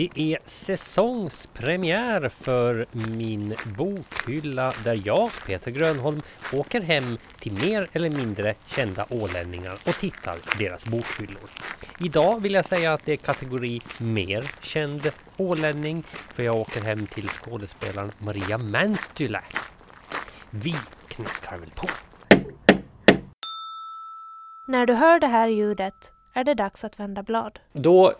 Det är säsongspremiär för min bokhylla där jag, Peter Grönholm, åker hem till mer eller mindre kända ålänningar och tittar i deras bokhyllor. Idag vill jag säga att det är kategori mer känd ålänning för jag åker hem till skådespelaren Maria Mäntylä. Vi knackar väl på. När du hör det här ljudet är det dags att vända blad. Då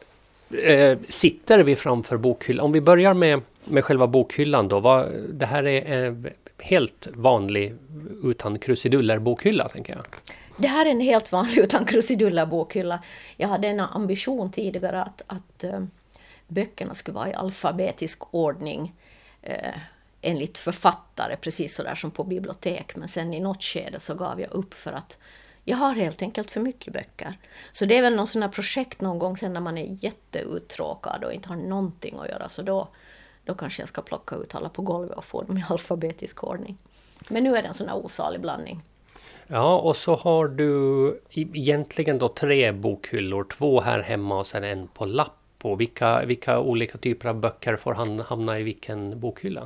eh, sitter vi framför bokhyllan. Om vi börjar med, med själva bokhyllan då. Vad, det här är eh, helt vanlig utan krusiduller bokhylla tänker jag. Det här är en helt vanlig utan krusiduller bokhylla. Jag hade en ambition tidigare att, att uh, böckerna skulle vara i alfabetisk ordning uh, enligt författare, precis så där som på bibliotek. Men sen i något skede så gav jag upp för att jag har helt enkelt för mycket böcker. Så det är väl någon sån här projekt någon gång sen när man är jätteuttråkad och inte har någonting att göra. Så då, då kanske jag ska plocka ut alla på golvet och få dem i alfabetisk ordning. Men nu är det en sån här osalig blandning. Ja, och så har du egentligen då tre bokhyllor. Två här hemma och sen en på lapp. Och vilka, vilka olika typer av böcker får hamna i vilken bokhylla?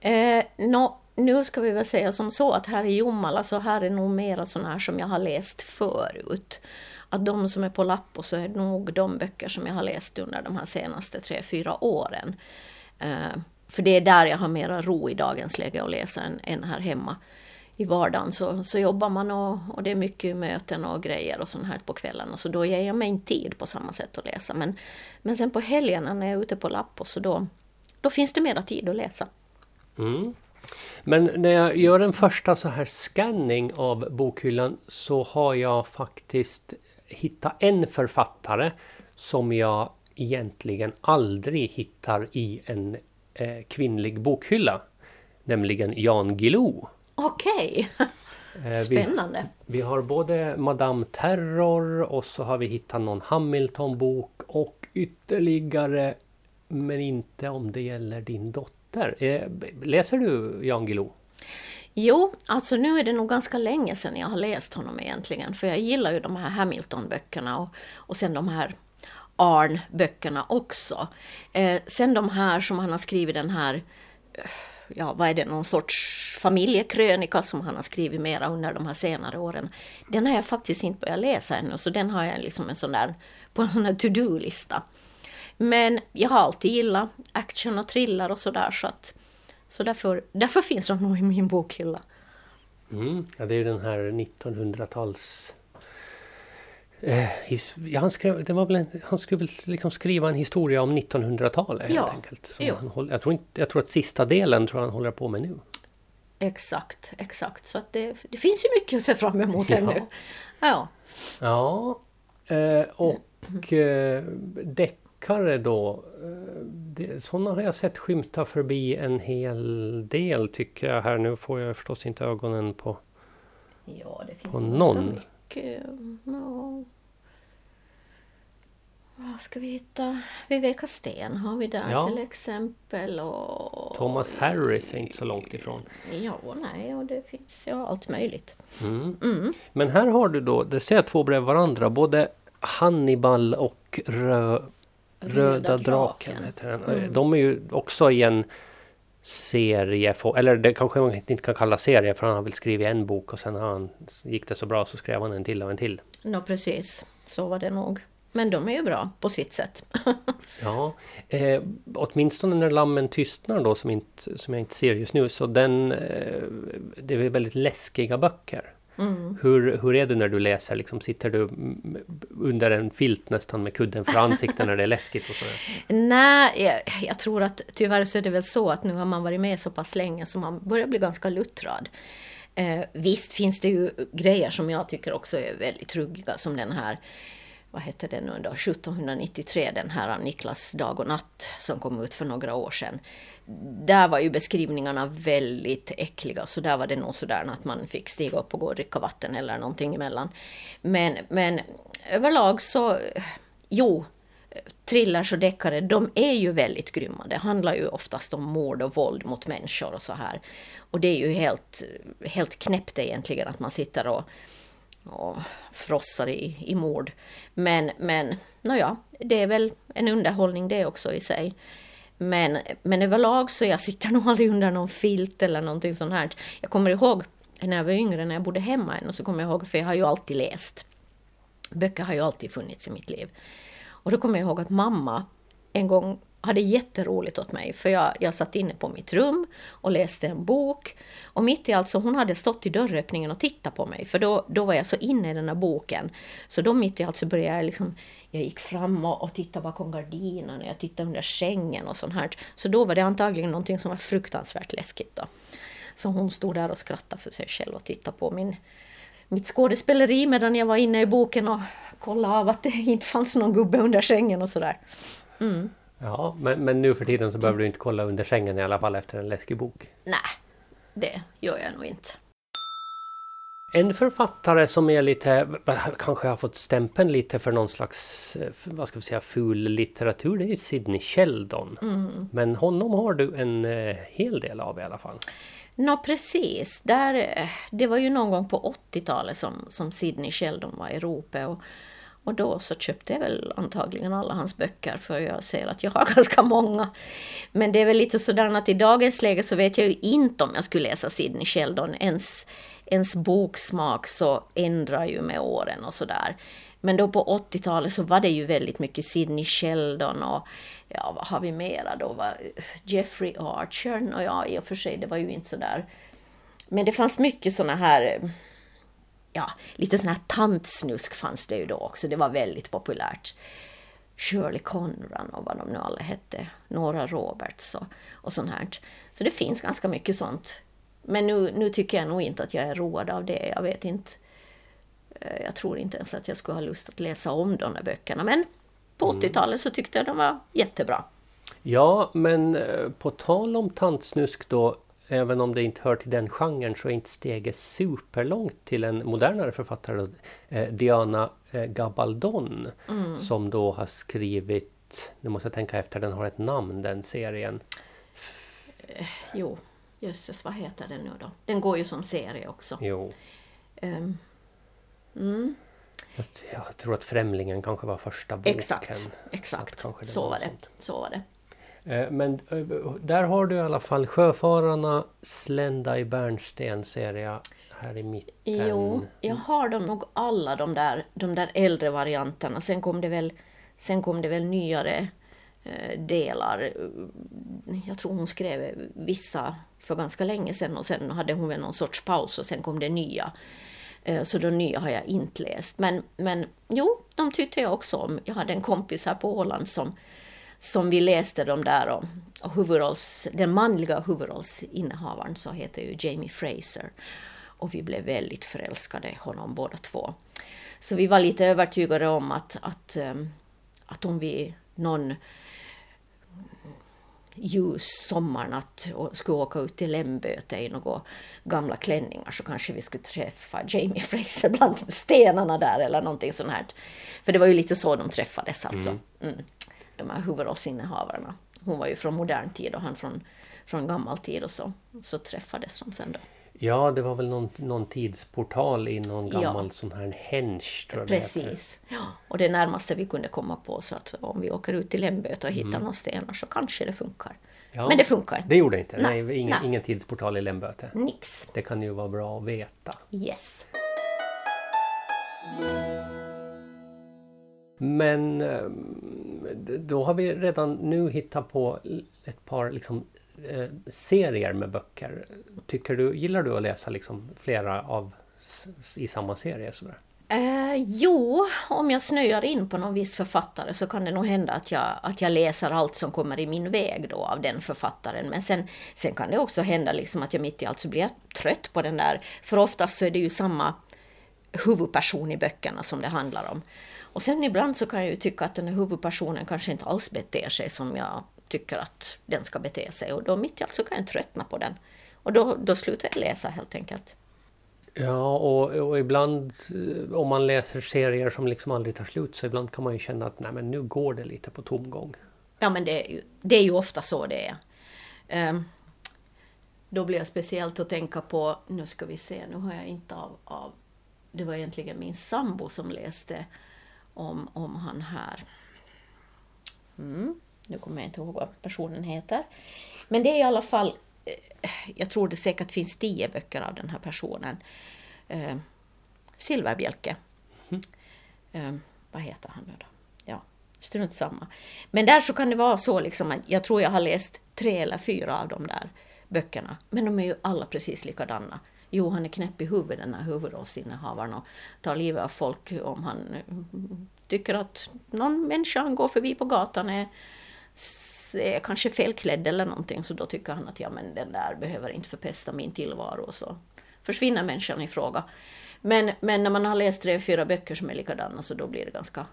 Eh, no, nu ska vi väl säga som så att här i Jomala så här är nog mera sådana här som jag har läst förut. Att de som är på lapp och så är nog de böcker som jag har läst under de här senaste tre, fyra åren. Eh, för det är där jag har mera ro i dagens läge att läsa än, än här hemma. I vardagen så, så jobbar man och, och det är mycket möten och grejer och sånt här på kvällarna. Så då ger jag mig inte tid på samma sätt att läsa. Men, men sen på helgerna när jag är ute på lapp och så då, då finns det mera tid att läsa. Mm. Men när jag gör en första så här scanning av bokhyllan så har jag faktiskt hittat en författare som jag egentligen aldrig hittar i en eh, kvinnlig bokhylla. Nämligen Jan Guillou. Okej! Okay. Eh, Spännande. Vi, vi, har både Madame Terror och så har vi hittat någon Hamilton-bok och ytterligare men inte om det gäller din dotter papper. Eh, läser du Jan Guillou? Jo, alltså nu är det nog ganska länge sedan jag har läst honom egentligen. För jag gillar ju de här Hamilton-böckerna och, och sen de här Arn-böckerna också. Eh, sen de här som han har skrivit den här, eh, ja vad är det, någon sorts familjekrönika som han har skrivit mera under de här senare åren. Den har jag faktiskt inte börjat läsa ännu, så den har jag liksom en sån där, på en sån där to-do-lista. Men jag har alltid gillat action och thriller och sådär så att så därför, därför finns de nog i min bokhylla. Mm, ja, det är den här 1900-tals... Eh, ja, han, skrev, det var väl en, han skulle väl liksom skriva en historia om 1900-talet ja. helt enkelt. Han, jag, tror inte, jag tror att sista delen tror han håller på med nu. Exakt, exakt. Så att det, det finns ju mycket att se fram emot ja. ännu. Ja. Ja. Eh, och eh, däck deckare då. Eh, det, sådana har jag sett skymta förbi en hel del tycker jag här. Nu får jag förstås inte ögonen på, ja, det finns på någon. Mycket, ja. Vad ska vi hitta? Viveka Sten har vi där ja. till exempel. Och... Thomas Harris är inte så långt ifrån. Ja, nej, och det finns ja, allt möjligt. Mm. Mm. Men här har du då, det ser två bredvid varandra, både Hannibal och Rö Röda draken den. Mm. De är ju också i en serie, eller det kanske man inte kan kalla serie för han har väl skrivit en bok och sen har han, gick det så bra så skrev han en till och en till. Ja precis, så var det nog. Men de är ju bra på sitt sätt. ja, eh, åtminstone när Lammen tystnar då som, inte, som jag inte ser just nu så den, eh, det är väldigt läskiga böcker. Mm. Hur, hur är det när du läser? Liksom, sitter du under en filt nästan med kudden för ansiktet när det är läskigt? Och? Nej, jag, jag, tror att tyvärr så är det väl så att nu har man varit med så pass länge så man börjar bli ganska luttrad. Eh, visst finns det ju grejer som jag tycker också är väldigt truggiga som den här vad hette den nu då, 1793, den här Niklas dag och natt som kom ut för några år sedan. Där var ju beskrivningarna väldigt äckliga, så där var det nog sådär att man fick stiga upp och gå och dricka vatten eller någonting emellan. Men, men överlag så, jo, thrillers och deckare, de är ju väldigt grymma. Det handlar ju oftast om mord och våld mot människor och så här. Och det är ju helt, helt knäppt egentligen att man sitter och och frossar i, i mord. Men, men nåja, det är väl en underhållning det också i sig. Men, men överlag så jag sitter nog aldrig under någon filt eller någonting sånt här. Jag kommer ihåg när jag var yngre, när jag bodde hemma än, och så kommer jag ihåg, för jag har ju alltid läst. Böcker har ju alltid funnits i mitt liv. Och då kommer jag ihåg att mamma en gång hade jätteroligt åt mig, för jag, jag satt inne på mitt rum och läste en bok. Och mitt i allt så hon hade stått i dörröppningen och tittat på mig, för då, då var jag så inne i den här boken. Så då mitt i allt så började jag liksom, jag gick fram och, och tittade bakom gardinen, och jag tittade under sängen och sånt här. Så då var det antagligen någonting som var fruktansvärt läskigt då. Så hon stod där och skrattade för sig själv och tittade på min, mitt skådespeleri medan jag var inne i boken och kollade av att det inte fanns någon gubbe under sängen och sådär. Mm. Ja, men, men nu för tiden så behöver du inte kolla under sängen i alla fall efter en läskig bok. Nej, det gör jag nog inte. En författare som är lite, kanske har fått stämpeln lite för någon slags, eh, vad ska vi säga, ful litteratur, det är ju Sidney Sheldon. Mm. Men honom har du en eh, hel del av i alla fall. Nå precis, där, eh, det var ju någon gång på 80-talet som, som Sidney Sheldon var i ropet. Och, och då så köpte jag väl antagligen alla hans böcker för jag ser att jag har ganska många. Men det är väl lite sådär att i dagens läge så vet jag ju inte om jag skulle läsa Sidney Sheldon. Ens, ens boksmak så ändrar ju med åren och sådär. Men då på 80-talet så var det ju väldigt mycket Sidney Sheldon och ja, vad har vi mera då? Jeffrey Archer och ja, i och för sig, det var ju inte sådär. Men det fanns mycket såna här ja, lite sån här tantsnusk fanns det ju då också. Det var väldigt populärt. Shirley Conran och vad de nu alla hette. Nora Roberts och, och sånt här. Så det finns ganska mycket sånt. Men nu, nu tycker jag nog inte att jag är road av det. Jag vet inte. Eh, jag tror inte ens att jag skulle ha lust att läsa om de där böckerna. Men på 80-talet mm. så tyckte jag de var jättebra. Ja, men eh, på tal om tantsnusk då. Även om det inte hör till den genren så är inte steget superlångt till en modernare författare. Eh, Diana eh, Gabaldon. Mm. Som då har skrivit, nu måste jag tänka efter, den har ett namn den serien. Eh, jo, jösses vad heter den nu då? Den går ju som serie också. Jo. Um, mm. jag, jag, tror att Främlingen kanske var första boken. Exakt, exakt. Så var, det. så var det. Eh, men eh, där har du i alla fall Sjöfararna, Slända i bärnsten ser jag här i mitten. Jo, jag har dem nog alla de där, de där äldre varianterna. Sen kom det väl, sen kom det väl nyare eh, delar. Jag tror hon skrev vissa för ganska länge sedan och sen hade hon väl någon sorts paus och sen kom det nya. Så de nya har jag inte läst. Men, men jo, de tyckte jag också om. Jag hade en kompis här på Åland som som vi läste de där och huvudrolls, den manliga huvudrollsinnehavaren så heter ju Jamie Fraser. Och vi blev väldigt förälskade i honom båda två. Så vi var lite övertygade om att, att, ehm, att om vi någon ljus sommarnatt och skulle åka ut till Lemböte i några gamla klänningar så kanske vi skulle träffa Jamie Fraser bland stenarna där eller någonting sånt här. För det var ju lite så de träffades alltså. Mm. De här huvudrollsinnehavarna. Hon var ju från modern tid och han från, från gammal tid och så. Så träffades de sen då. Ja, det var väl någon, någon tidsportal i någon gammal ja. sån här henge. Tror jag Precis. Ja. Och det närmaste vi kunde komma på så att om vi åker ut till Lemböte och hittar mm. några stenar så kanske det funkar. Ja, Men det funkar inte. Det gjorde inte? Nej, Nej ingen, Nej. ingen tidsportal i Lemböte? Nix. Det kan ju vara bra att veta. Yes. Men ehm, då har vi redan nu hittat på ett par liksom, eh, serier med böcker. Tycker du, gillar du att läsa liksom flera av i samma serie? Sådär? Eh, jo, om jag snöar in på någon viss författare så kan det nog hända att jag, att jag läser allt som kommer i min väg då av den författaren. Men sen, sen kan det också hända liksom att jag mitt i allt så blir jag trött på den där. För oftast så är det ju samma huvudperson i böckerna som det handlar om. Och sen ibland så kan jag ju tycka att den här huvudpersonen kanske inte alls beter sig som jag tycker att den ska bete sig. Och då mitt i allt så kan jag tröttna på den. Och då, då slutar jag läsa helt enkelt. Ja, och, och ibland eh, om man läser serier som liksom aldrig tar slut så ibland kan man ju känna att nej men nu går det lite på tomgång. Ja men det är ju, det är ju ofta så det är. Um, då blir jag speciellt att tänka på, nu ska vi se, nu har jag inte av, av det var egentligen min sambo som läste om, om han här. Mm, nu kommer jag inte ihåg vad personen heter. Men det är i alla fall, eh, jag tror det säkert finns tio böcker av den här personen. Eh, Silverbjälke. Mm. Eh, vad heter han nu då? Ja, strunt samma. Men där så kan det vara så liksom att jag tror jag har läst tre eller fyra av de där böckerna. Men de är ju alla precis likadana. Jo, han är knäpp i huvudet, den här huvudrollsinnehavaren och tar livet av folk om han mm, tycker att någon människa han går förbi på gatan är, är kanske felklädd eller någonting, så då tycker han att ja, men den där behöver inte förpesta min tillvaro och så försvinner människan i fråga. Men, men när man har läst tre, fyra böcker som är likadana så då blir det ganska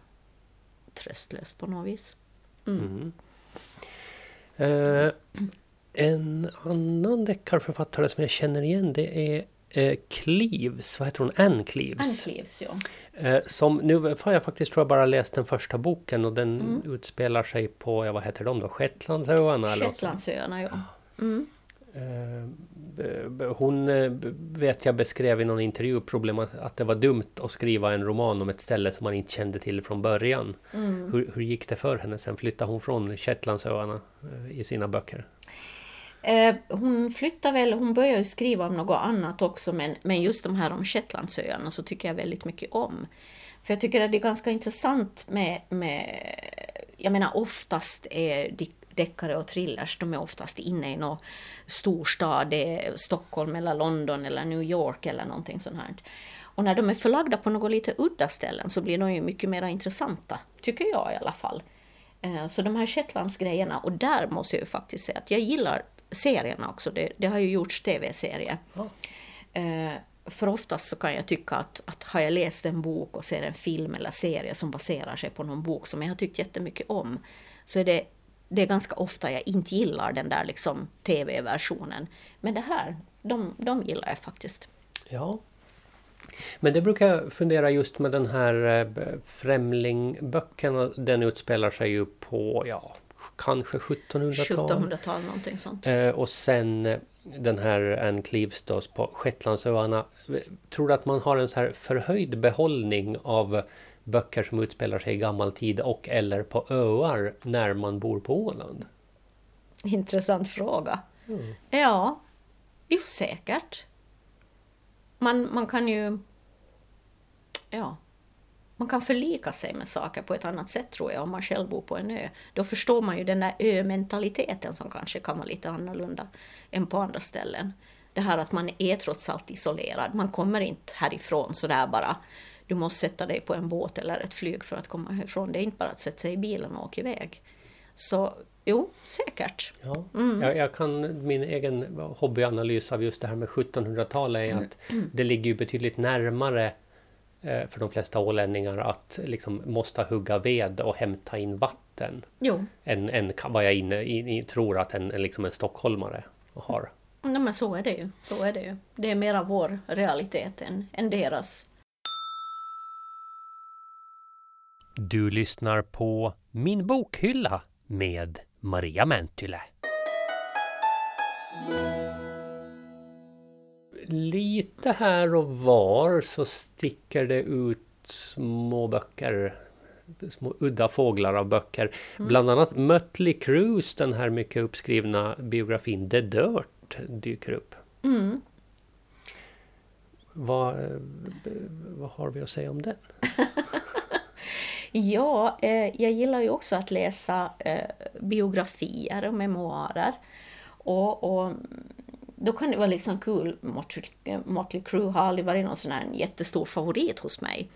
tröstlöst på något vis. Mm. Mm. Eh, en annan deckarförfattare som jag känner igen det är eh, Cleves, vad heter hon? Ann Cleves. Ann Cleves, ja. Eh, som, nu har jag faktiskt tror jag bara läst den första boken och den mm. utspelar sig på, ja vad heter de då? Shetlandsöarna? Shetlandsöarna, ja. Mm. Eh, hon eh, vet jag beskrev i någon intervju problemet att det var dumt att skriva en roman om ett ställe som man inte kände till från början. Mm. Hur, hur gick det för henne? Sen flyttade hon från Shetlandsöarna eh, i sina böcker. Eh, hon flyttar väl, hon börjar ju skriva om något annat också, men, men just de här om Shetlandsöarna så tycker jag väldigt mycket om. För jag tycker att det är ganska intressant med, med jag menar oftast är deckare och thrillers, de är oftast inne i någon storstad, det är Stockholm eller London eller New York eller någonting sånt här. Och när de är förlagda på något lite udda ställen så blir de ju mycket mer intressanta, tycker jag i alla fall. Eh, så de här Shetlandsgrejerna, och där måste jag ju faktiskt säga att jag gillar serierna också. Det, det har ju gjorts tv-serier. Ja. Eh, för oftast så kan jag tycka att, att har jag läst en bok och ser en film eller serie som baserar sig på någon bok som jag har tyckt jättemycket om, så är det, det är ganska ofta jag inte gillar den där liksom tv-versionen. Men det här, de, de gillar jag faktiskt. Ja. Men det brukar jag fundera just med den här eh, Främlingböckerna, den utspelar sig ju på, ja, kanske 1700-tal. 1700-tal, någonting sånt. Eh, och sen eh, den här Anne Cleves då på Shetlandsöarna. Tror du att man har en så här förhöjd behållning av böcker som utspelar sig i gammal tid och eller på öar när man bor på Åland? Intressant fråga. Mm. Ja, jo säkert. Man, man kan ju... Ja, man kan förlika sig med saker på ett annat sätt tror jag om man själv bor på en ö. Då förstår man ju den där ö-mentaliteten som kanske kan vara lite annorlunda än på andra ställen. Det här att man är trots allt isolerad, man kommer inte härifrån sådär bara. Du måste sätta dig på en båt eller ett flyg för att komma härifrån. Det är inte bara att sätta sig i bilen och åka iväg. Så jo, säkert. Ja, mm. jag, jag, kan, min egen hobbyanalys av just det här med 1700-talet är att mm. det ligger ju betydligt närmare för de flesta ålänningar att liksom måste hugga ved och hämta in vatten. Jo. Än, än vad jag inne, in, tror att en, liksom en stockholmare har. Ja, men så är det ju. Så är det ju. Det är mera vår realitet än, än deras. Du lyssnar på Min bokhylla med Maria Mäntyle lite här och var så sticker det ut små böcker små udda fåglar av böcker. Mm. Bland annat Mötley Crües, den här mycket uppskrivna biografin The Dirt dyker upp. Mm. Vad, vad har vi att säga om den? ja, eh, jag gillar ju också att läsa eh, biografier och memoarer. Och, och då kan det vara liksom kul. Motley Crue har aldrig varit någon sån här jättestor favorit hos mig.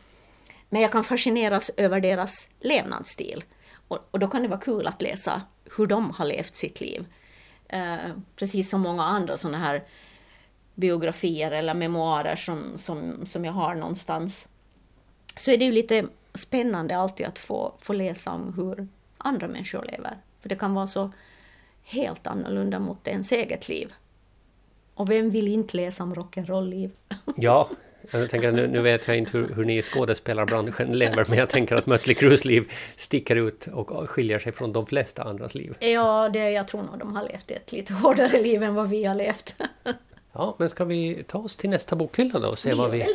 Men jag kan fascineras över deras levnadsstil. Och, och då kan det vara kul att läsa hur de har levt sitt liv. Eh, precis som många andra såna här biografier eller memoarer som, som, som jag har någonstans. Så är det ju lite spännande alltid att få, få läsa om hur andra människor lever. För det kan vara så helt annorlunda mot ens eget liv. Och vem vill inte läsa om rock'n'roll-liv? Ja, jag tänker, nu, nu vet jag inte hur, hur ni i skådespelarbranschen lever, men jag tänker att Mötley Crües liv sticker ut och skiljer sig från de flesta andras liv. Ja, det, jag tror nog de har levt ett lite hårdare liv än vad vi har levt. Ja, men ska vi ta oss till nästa bokhylla då och se vad vi,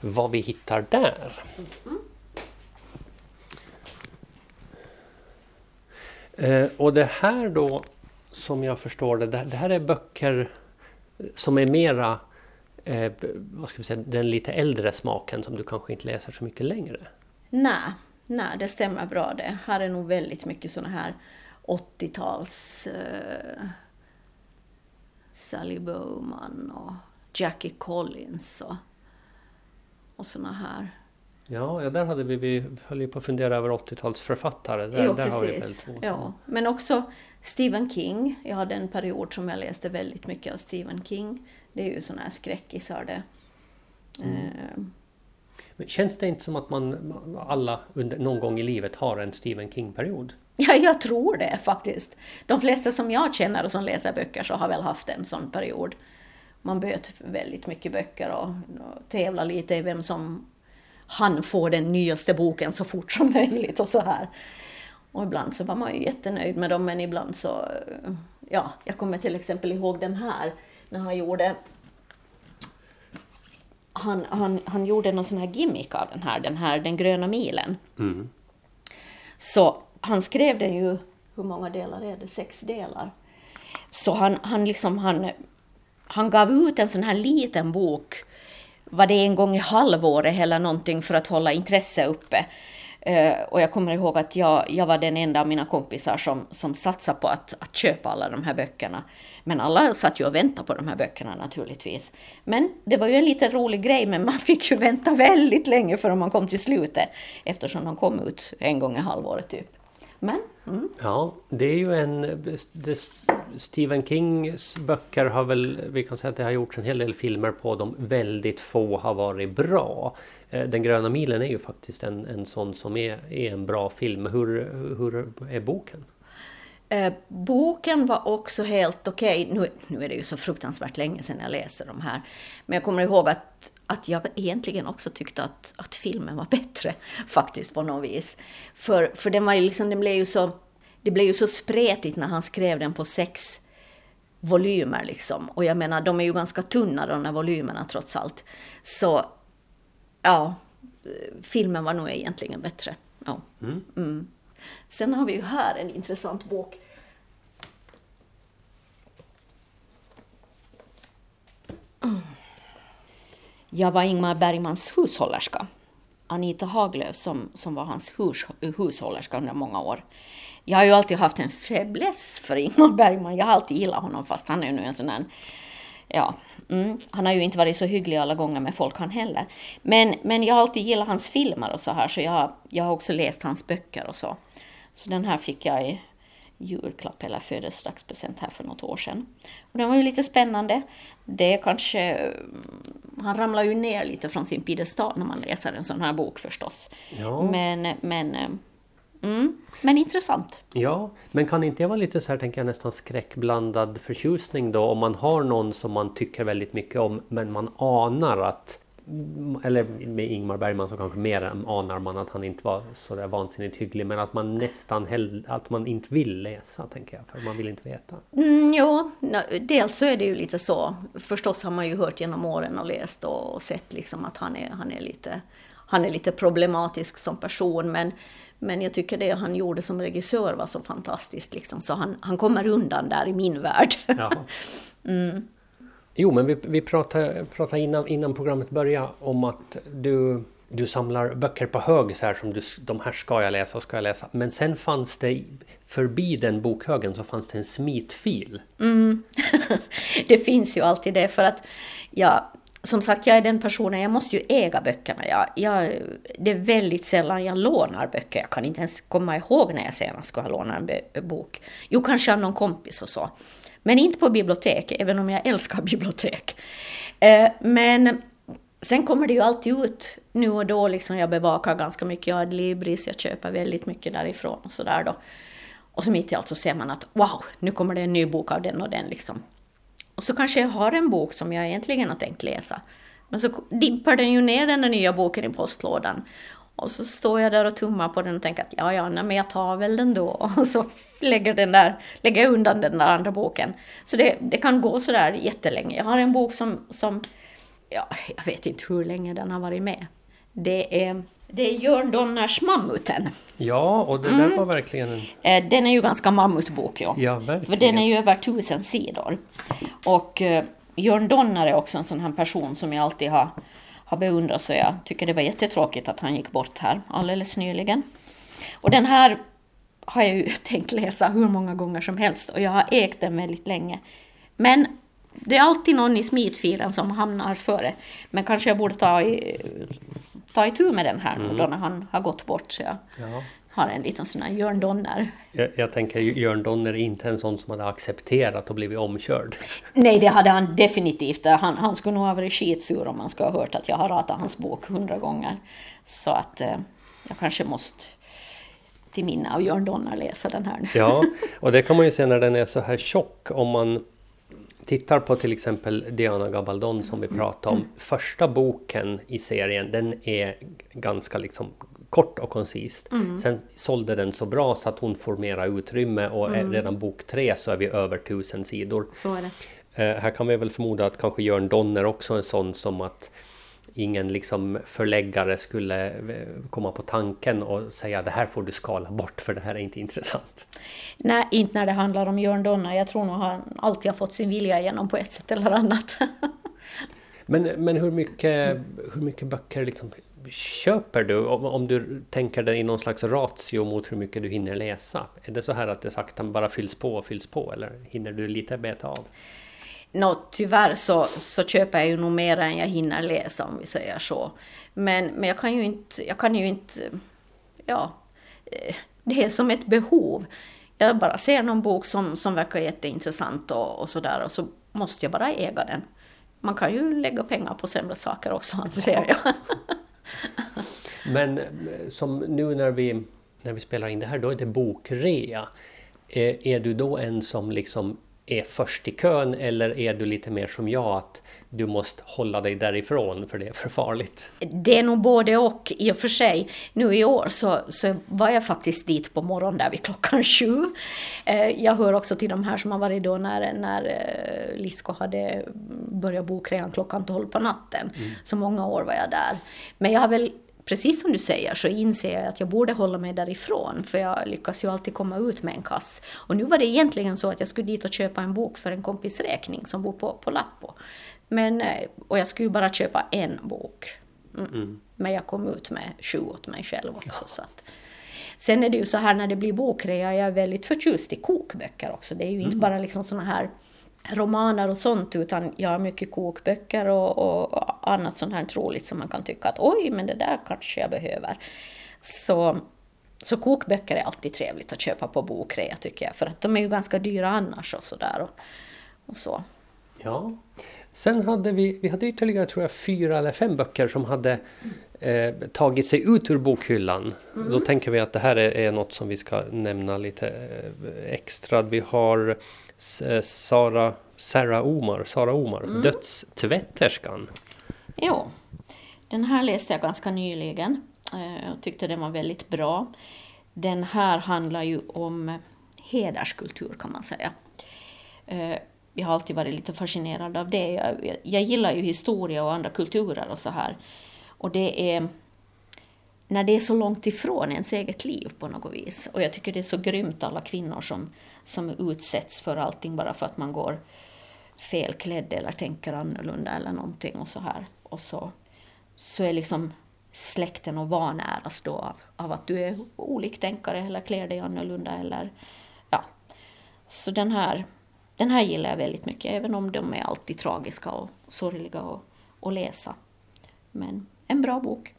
vad vi hittar där? Eh, och det här då, som jag förstår det, det, det här är böcker som är mera, eh, vad ska vi säga, den lite äldre smaken som du kanske inte läser så mycket längre. Nej, nej, det stämmer bra det. Här är nog väldigt mycket såna här 80-tals eh, Sally Bowman och Jackie Collins och, och såna här. Ja, ja där hade vi, vi höll ju på att fundera över 80-talsförfattare. Där, jo, där har vi väl precis. två. som- Ja. Men också Stephen King. Jag hade en period som jag läste väldigt mycket av Stephen King. Det är ju såna här skräckisar det. Mm. Eh, Men känns det inte som att man alla under, någon gång i livet har en Stephen King-period? Ja, jag tror det faktiskt. De flesta som jag känner och som läser böcker så har väl haft en sån period. Man böt väldigt mycket böcker och, och tävlar lite i vem som han får den nyaste boken så fort som möjligt och så här. Och ibland så var man ju jättenöjd med dem men ibland så, eh, ja, jag kommer till exempel ihåg den här när han gjorde han, han, han gjorde någon sån här gimmick av den här, den här Den gröna milen. Mm. Så han skrev den ju, hur många delar är det? Sex delar. Så han, han liksom, han, han gav ut en sån här liten bok, var det en gång i halvåret eller någonting för att hålla intresse uppe. Eh, och jag kommer ihåg att jag, jag var den enda av mina kompisar som, som satsade på att, att köpa alla de här böckerna. Men alla satt ju och väntade på de här böckerna naturligtvis. Men det var ju en liten rolig grej, men man fick ju vänta väldigt länge förrän man kom till slutet. Eftersom de kom ut en gång i halvåret typ. Men, mm. Ja, det är ju en... Stephen Kings böcker har väl... Vi kan säga att det har gjorts en hel del filmer på dem. Väldigt få har varit bra. Eh, Den gröna milen är ju faktiskt en, en sån som är, är en bra film. Hur, hur är boken? Eh, boken var också helt okej. Nu, nu är det ju så fruktansvärt länge sedan jag läste de här. Men jag kommer ihåg att, att jag egentligen också tyckte att, att filmen var bättre, faktiskt på något vis. För, för den var ju liksom, den blev ju så, det blev ju så spretigt när han skrev den på sex volymer liksom. Och jag menar, de är ju ganska tunna de här volymerna trots allt. Så, ja, filmen var nog egentligen bättre. Ja. Mm. Sen har vi ju här en intressant bok. Mm. Jag var Ingmar Bergmans hushållerska. Anita Haglöf som, som var hans hus, hushållerska under många år. Jag har ju alltid haft en fäbless för Ingmar Bergman. Jag har alltid gillat honom fast han är ju nu en sån här Ja, mm, han har ju inte varit så hygglig alla gånger med folk han heller. Men, men jag har alltid gillat hans filmer och så här så jag, jag har också läst hans böcker och så. Så den här fick jag i julklapp eller födelsedagspresent här för något år sedan. Och den var ju lite spännande. Det är kanske... mm, Han ramlar ju ner lite från sin piedestal när man läser en sån här bok förstås. Ja. Men, men, eh, mm, men intressant. Ja, men kan inte det vara lite så här, tänker jag, nästan skräckblandad förtjusning då? Om man har någon som man tycker väldigt mycket om, men man anar att... Eller med Ingmar Bergman så kanske mer anar man att han inte var så där vansinnigt hygglig, men att man nästan hell, att man inte vill läsa, tänker jag, för man vill inte veta. Mm, jo, dels så är det ju lite så. Förstås har man ju hört genom åren och läst och, och sett liksom att han är, han, är lite, han är lite problematisk som person. Men, men jag tycker det han gjorde som regissör var så fantastiskt. Liksom. Så han, han kommer undan där i min värld. Ja. Jo, men vi, vi pratade, pratade innan, innan programmet började om att du, du samlar böcker på hög så här som du, de här ska jag läsa och ska jag läsa. Men sen fanns det förbi den bokhögen så fanns det en smitfil. Mm, det finns ju alltid det för att jag, som sagt, jag är den personen, jag måste ju äga böckerna. Jag, jag, det är väldigt sällan jag lånar böcker. Jag kan inte ens komma ihåg när jag senast skulle ha lånat en bok. Jo, kanske av någon kompis och så. Men inte på bibliotek, även om jag älskar bibliotek. Eh, men sen kommer det ju alltid ut nu och då, liksom jag bevakar ganska mycket. Jag har Adlibris, jag köper väldigt mycket därifrån och sådär då. Och så mitt i allt så ser man att wow, nu kommer det en ny bok av den och den liksom. Och så kanske jag har en bok som jag egentligen har tänkt läsa. Men så dimper den ju ner den där nya boken i postlådan. Och så står jag där och tummar på den och tänker att ja, ja, nej, men jag tar väl den då. Och så lägger, den där, lägger jag undan den där andra boken. Så det, det kan gå sådär jättelänge. Jag har en bok som, som, ja, jag vet inte hur länge den har varit med. Det är, det är Jörn Donners Mammuten. Ja, och det där var verkligen en... Eh, Den är ju ganska mammutbok, ja. Ja, För verkligen. den är ju över tusen sidor. Och eh, Jörn Donner är också en sån här person som jag alltid har, har beundrat, så jag tycker det var jättetråkigt att han gick bort här alldeles nyligen. Och den här har jag ju tänkt läsa hur många gånger som helst och jag har ägt den väldigt länge. Men det är alltid någon i smitfilen som hamnar före. Men kanske jag borde ta, i, ta itu med den här nu då när han har gått bort. Så jag Ja. Har en liten sån här Jörn Donner Jag, jag tänker Jörn Donner är inte en sån som hade accepterat och blivit omkörd. Nej, det hade han definitivt. Han, han skulle nog ha varit skitsur om han skulle ha hört att jag har ratat hans bok hundra gånger. Så att eh, jag kanske måste till minne av Jörn Donner läsa den här nu. Ja, och det kan man ju se när den är så här tjock. Om man tittar på till exempel Diana Gabaldon som vi pratade om. Första boken i serien, den är ganska liksom kort och koncist. Sen sålde den så bra så att hon får mera utrymme och är redan bok tre så är vi över tusen sidor. Så är det. Eh, här kan vi väl förmoda att kanske Jörn Donner också är en sån som att ingen liksom förläggare skulle eh, komma på tanken och säga det här får du skala bort för det här är inte intressant. Nej, inte när det handlar om Jörn Donner. Jag tror nog han alltid har fått sin vilja igenom på ett sätt eller annat. Men, men hur, mycket, hur mycket böcker liksom köper du? Om, om du tänker dig i någon slags ratio mot hur mycket du hinner läsa? Är det så här att det sakta bara fylls på och fylls på eller hinner du lite beta av? Nå, tyvärr så, så köper jag ju nog mer än jag hinner läsa om vi säger så. Men, men jag kan ju inte, jag kan ju inte, ja, eh, det är som ett behov. Jag bara ser någon bok som, som verkar jätteintressant och, och sådär och så måste jag bara äga den. Man kan ju lägga pengar på sämre saker också anser jag. Men eh, som nu när vi, när vi spelar in det här, då är det bokrea. Är, är du då en som liksom är först i kön eller är du lite mer som jag att du måste hålla dig därifrån för det är för farligt? Det är nog både och i och för sig. Nu i år så, så var jag faktiskt dit på morgonen där vid klockan sju. Eh, Jag hör också till de här som har varit då när, när eh, Lisko hade börjat boka redan klockan tolv på natten. Så många år var jag där. Men jag har väl Precis som du säger så inser jag att jag borde hålla mig därifrån för jag lyckas ju alltid komma ut med en kass. Och nu var det egentligen så att jag skulle dit och köpa en bok för en kompis räkning som bor på, på Lappo. Men, eh, och jag skulle ju bara köpa en bok. Mm. Men jag kom ut med sju åt mig själv också. Så att. Sen är det ju så här när det blir bokrea, jag är väldigt förtjust i kokböcker också. Det är ju inte bara liksom såna här romaner och sånt, utan jag har mycket kokböcker och, och annat sånt här troligt som man kan tycka att oj, men det där kanske jag behöver. Så, så kokböcker är alltid trevligt att köpa på bokrea tycker jag, för att de är ju ganska dyra annars och sådär. Och, och så. Ja. Sen hade vi, vi hade ytterligare tror jag fyra eller fem böcker som hade eh, tagit sig ut ur bokhyllan. Då tänker vi att det här är, är något som vi ska nämna lite eh, extra. Vi har eh, Sara, Sarah Omar, Sara Omar Dödstvätterskan. Jo, den här läste jag ganska nyligen eh, och tyckte den var väldigt bra. Den här handlar ju om hederskultur kan man säga. Eh, Jag har alltid varit lite fascinerad av det. Jag, jag gillar ju historia och andra kulturer och så här. Och det är när det är så långt ifrån ens eget liv på något vis. Och jag tycker det är så grymt alla kvinnor som, som utsätts för allting bara för att man går felklädd eller tänker annorlunda eller någonting och så här. Och så, så är liksom släkten och vanäras då av, av att du är oliktänkare eller klär dig annorlunda eller ja. Så den här, den här gillar jag väldigt mycket, även om de är alltid tragiska och sorgliga att, läsa. Men en bra bok.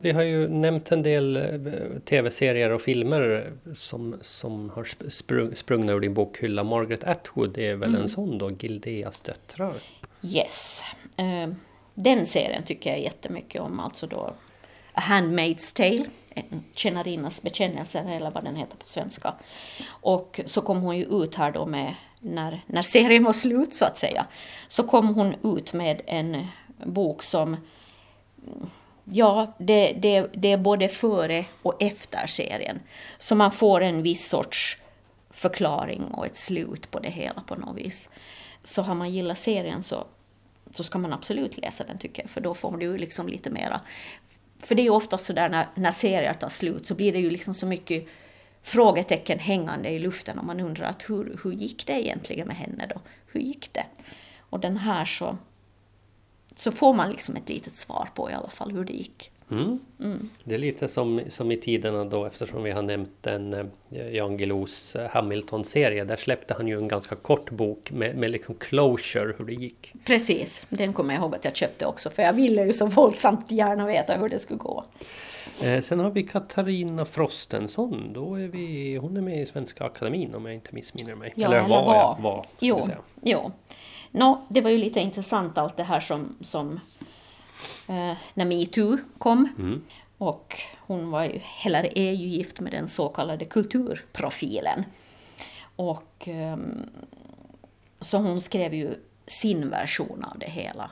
Vi har ju nämnt en del eh, tv-serier och filmer som, som har sp- sprung, sprungna ur din bokhylla. Margaret Atwood är väl en sån då, Gildeas döttrar? Yes. Eh, Den serien tycker jag jättemycket om, alltså då A Handmaid's Tale, tjänarinnas bekännelse eller vad den heter på svenska. Och så kom hon ju ut här då med, när, när serien var slut så att säga, så kom hon ut med en bok som Ja, det, det, det är både före och efter serien. Så man får en viss sorts förklaring och ett slut på det hela på något vis. Så har man gillat serien så, så ska man absolut läsa den tycker jag, för då får du liksom lite mera... För det är ju ofta så där när, när serier tar slut så blir det ju liksom så mycket frågetecken hängande i luften och man undrar att hur, hur gick det egentligen med henne då? Hur gick det? Och den här så, så får man liksom ett litet svar på i alla fall hur det gick. Mm. Mm. Det är lite som, som i tiderna då eftersom vi har nämnt den eh, Jan Guillous eh, Hamilton-serie. Där släppte han ju en ganska kort bok med, med liksom closure hur det gick. Precis, den kommer jag ihåg att jag köpte också för jag ville ju så våldsamt gärna veta hur det skulle gå. Eh, sen har vi Katarina Frostenson. Då är vi, hon är med i Svenska Akademin om jag inte missminner mig. Ja, eller, eller var, var. Jag, var jo, jo. No, det var ju lite intressant allt det här som, som eh, när metoo kom. Mm. Och hon var ju, eller är ju gift med den så kallade kulturprofilen. Och eh, så hon skrev ju sin version av det hela.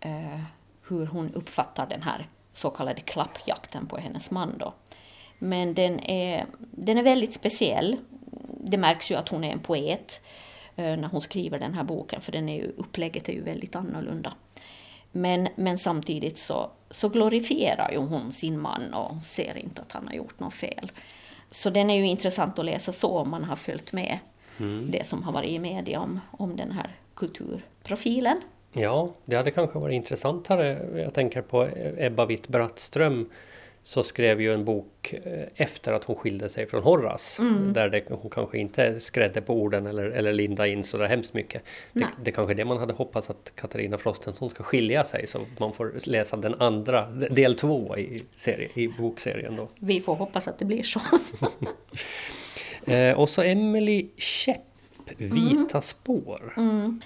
Eh, hur hon uppfattar den här så kallade klappjakten på hennes man då. Men den är, den är väldigt speciell. Det märks ju att hon är en poet eh, när hon skriver den här boken, för den är ju, upplägget är ju väldigt annorlunda. Men, men samtidigt så, så glorifierar ju hon sin man och ser inte att han har gjort något fel. Så den är ju intressant att läsa så om man har följt med mm. det som har varit i media om, om den här kulturprofilen. Ja, det hade kanske varit intressantare. Jag tänker på Ebba Witt-Brattström så skrev ju en bok eh, efter att hon skilde sig från Horace. Mm. Där det, hon kanske inte skrädde på orden eller, eller linda in så där hemskt mycket. Det, det kanske är det man hade hoppats att Katarina Frostenson ska skilja sig så man får läsa den andra, del två i, serie, i bokserien då. Vi får hoppas att det blir så. eh, och så Emily Käpp, Vita mm. spår. Mm.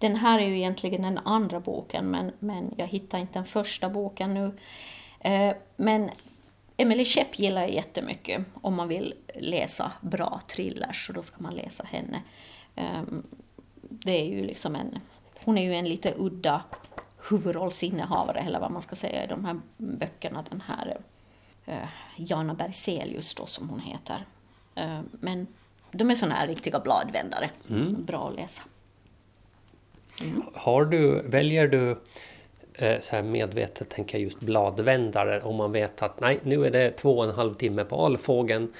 Den här är ju egentligen den andra boken men, men jag hittar inte den första boken nu. Eh, men Emily Schepp gillar jag jättemycket om man vill läsa bra thrillers, så då ska man läsa henne. Ehm, det är ju liksom en, hon är ju en lite udda huvudrollsinnehavare, eller vad man ska säga, i de här böckerna. Den här uh, Jana Berzelius då, som hon heter. Uh, men de är sådana här riktiga bladvändare. Mm. Bra att läsa. Mm. Har du, väljer du eh, så här medvetet, tänker jag just bladvändare, om man vet att nej, nu är det två och en halv timme på Alfågen,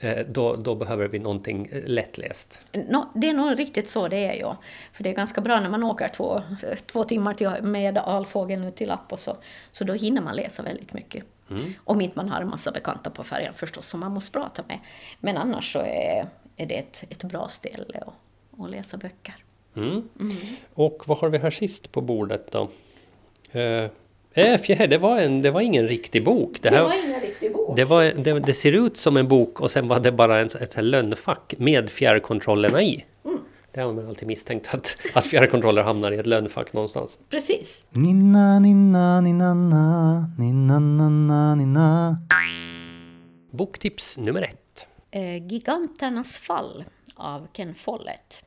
eh, då, då, behöver vi någonting eh, lättläst. No, det är nog riktigt så det är ju. För det är ganska bra när man åker två, två timmar till, med Alfågeln ut till Lapp och så, så då hinner man läsa väldigt mycket. Mm. Om inte man har en massa bekanta på färjan förstås som man måste prata med. Men annars så är, är det ett, ett bra ställe att, att läsa böcker. Mm. Mm. Och vad har vi här sist på bordet då? Uh, äh, det var, en, det var ingen riktig bok. Det, här, det var ingen riktig bok. Det, var, det, det, ser ut som en bok och sen var det bara en, ett lönnfack med fjärrkontrollerna i. Mm. Det har man alltid misstänkt att, att fjärrkontroller hamnar i ett lönnfack någonstans. Precis. Ninna, ninna, ninna, ninna, ninna, ninna. Boktips nummer ett. Eh, Giganternas fall av Ken Follett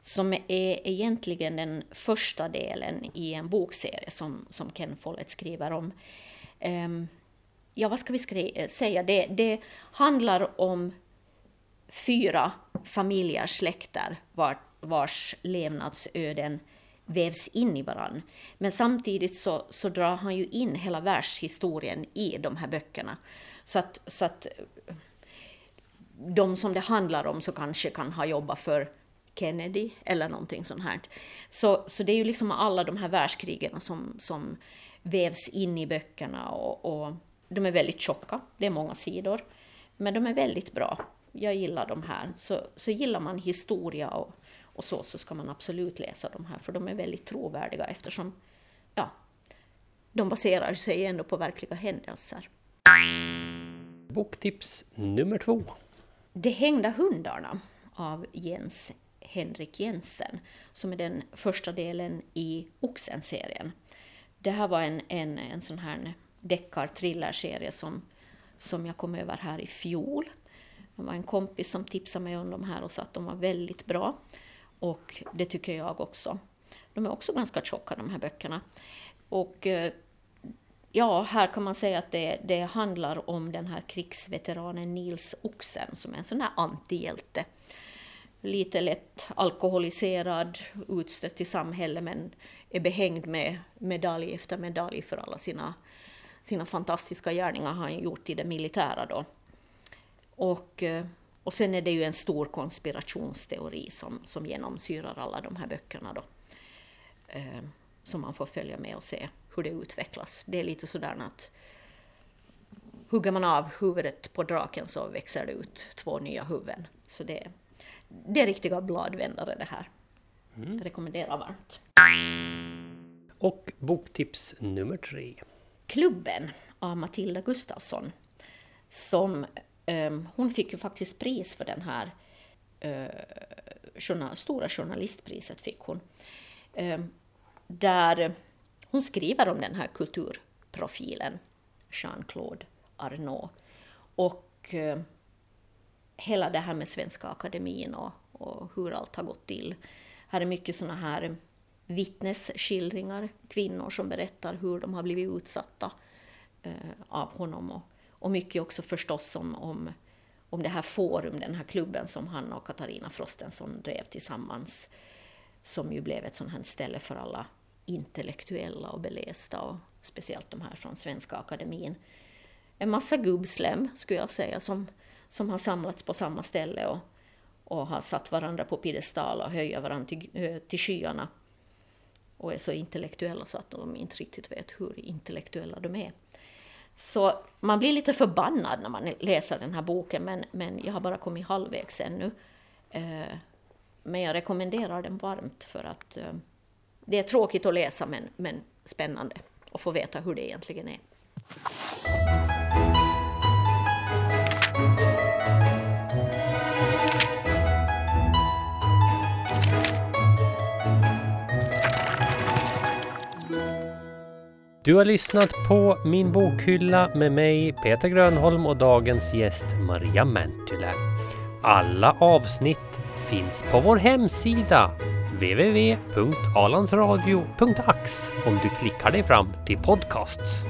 som är egentligen den första delen i en bokserie som, som Ken Follett skriver om. Um, ja, vad ska vi säga? Det, det handlar om fyra familjer, släkter var, vars levnadsöden vävs in i varann. Men samtidigt så, så drar han ju in hela världshistorien i de här böckerna. Så att, så att de som det handlar om så kanske kan ha jobbat för Kennedy eller någonting sånt här. Så, så det är ju liksom alla de här världskrigen som, som vävs in i böckerna och, och de är väldigt tjocka, det är många sidor, men de är väldigt bra. Jag gillar de här. Så, så gillar man historia och, och så, så ska man absolut läsa de här, för de är väldigt trovärdiga eftersom ja, de baserar sig ändå på verkliga händelser. Boktips nummer två. De hängda hundarna av Jens Henrik Jensen, som är den första delen i Oxen-serien. Det här var en, en, en sån här deckar-thrillerserie som, som jag kom över här i fjol. Det var en kompis som tipsade mig om de här och sa att de var väldigt bra. Och det tycker jag också. De är också ganska tjocka de här böckerna. Och eh, ja, här kan man säga att det, det handlar om den här krigsveteranen Nils Oxen som är en sån här antihjälte. Lite lätt alkoholiserad, utstött i samhället men är behängd med medalj efter medalj för alla sina, sina fantastiska gärningar han gjort i det militära. Då. Och, eh, och sen är det ju en stor konspirationsteori som, som genomsyrar alla de här böckerna. Då. Eh, som man får följa med och se hur det utvecklas. Det är lite sådär att hugger man av huvudet på draken så växer det ut två nya huvuden. Så det, det är riktiga bladvändare det här. Mm. Jag rekommenderar varmt. Och boktips nummer tre. Klubben av Matilda Gustafsson. Som, um, hon fick ju faktiskt pris för den här uh, stora journalistpriset fick hon. Um, där hon skriver om den här kulturprofilen, Jean-Claude Arnault. Och uh, hela det här med Svenska Akademin och, och hur allt har gått till. Här är mycket såna här vittnesskildringar, kvinnor som berättar hur de har blivit utsatta eh, av honom. Och, och mycket också förstås om, om, om det här forum, den här klubben som han och Katarina Frostenson drev tillsammans, som ju blev ett sånt här ställe för alla intellektuella och belästa, och speciellt de här från Svenska Akademin. En massa gubbslem, skulle jag säga, som, som har samlats på samma ställe och, och har satt varandra på piedestal och höjer varandra till, eh, till skyarna och är så intellektuella så att de inte riktigt vet hur intellektuella de är. Så man blir lite förbannad när man läser den här boken, men, men jag har bara kommit halvvägs ännu. Eh, men jag rekommenderar den varmt för att eh, det är tråkigt att läsa men, men spännande att få veta hur det egentligen är. Du har lyssnat på Min bokhylla med mig Peter Grönholm och dagens gäst Maria Mäntylä. Alla avsnitt finns på vår hemsida www.alandsradio.ax om du klickar dig fram till podcasts.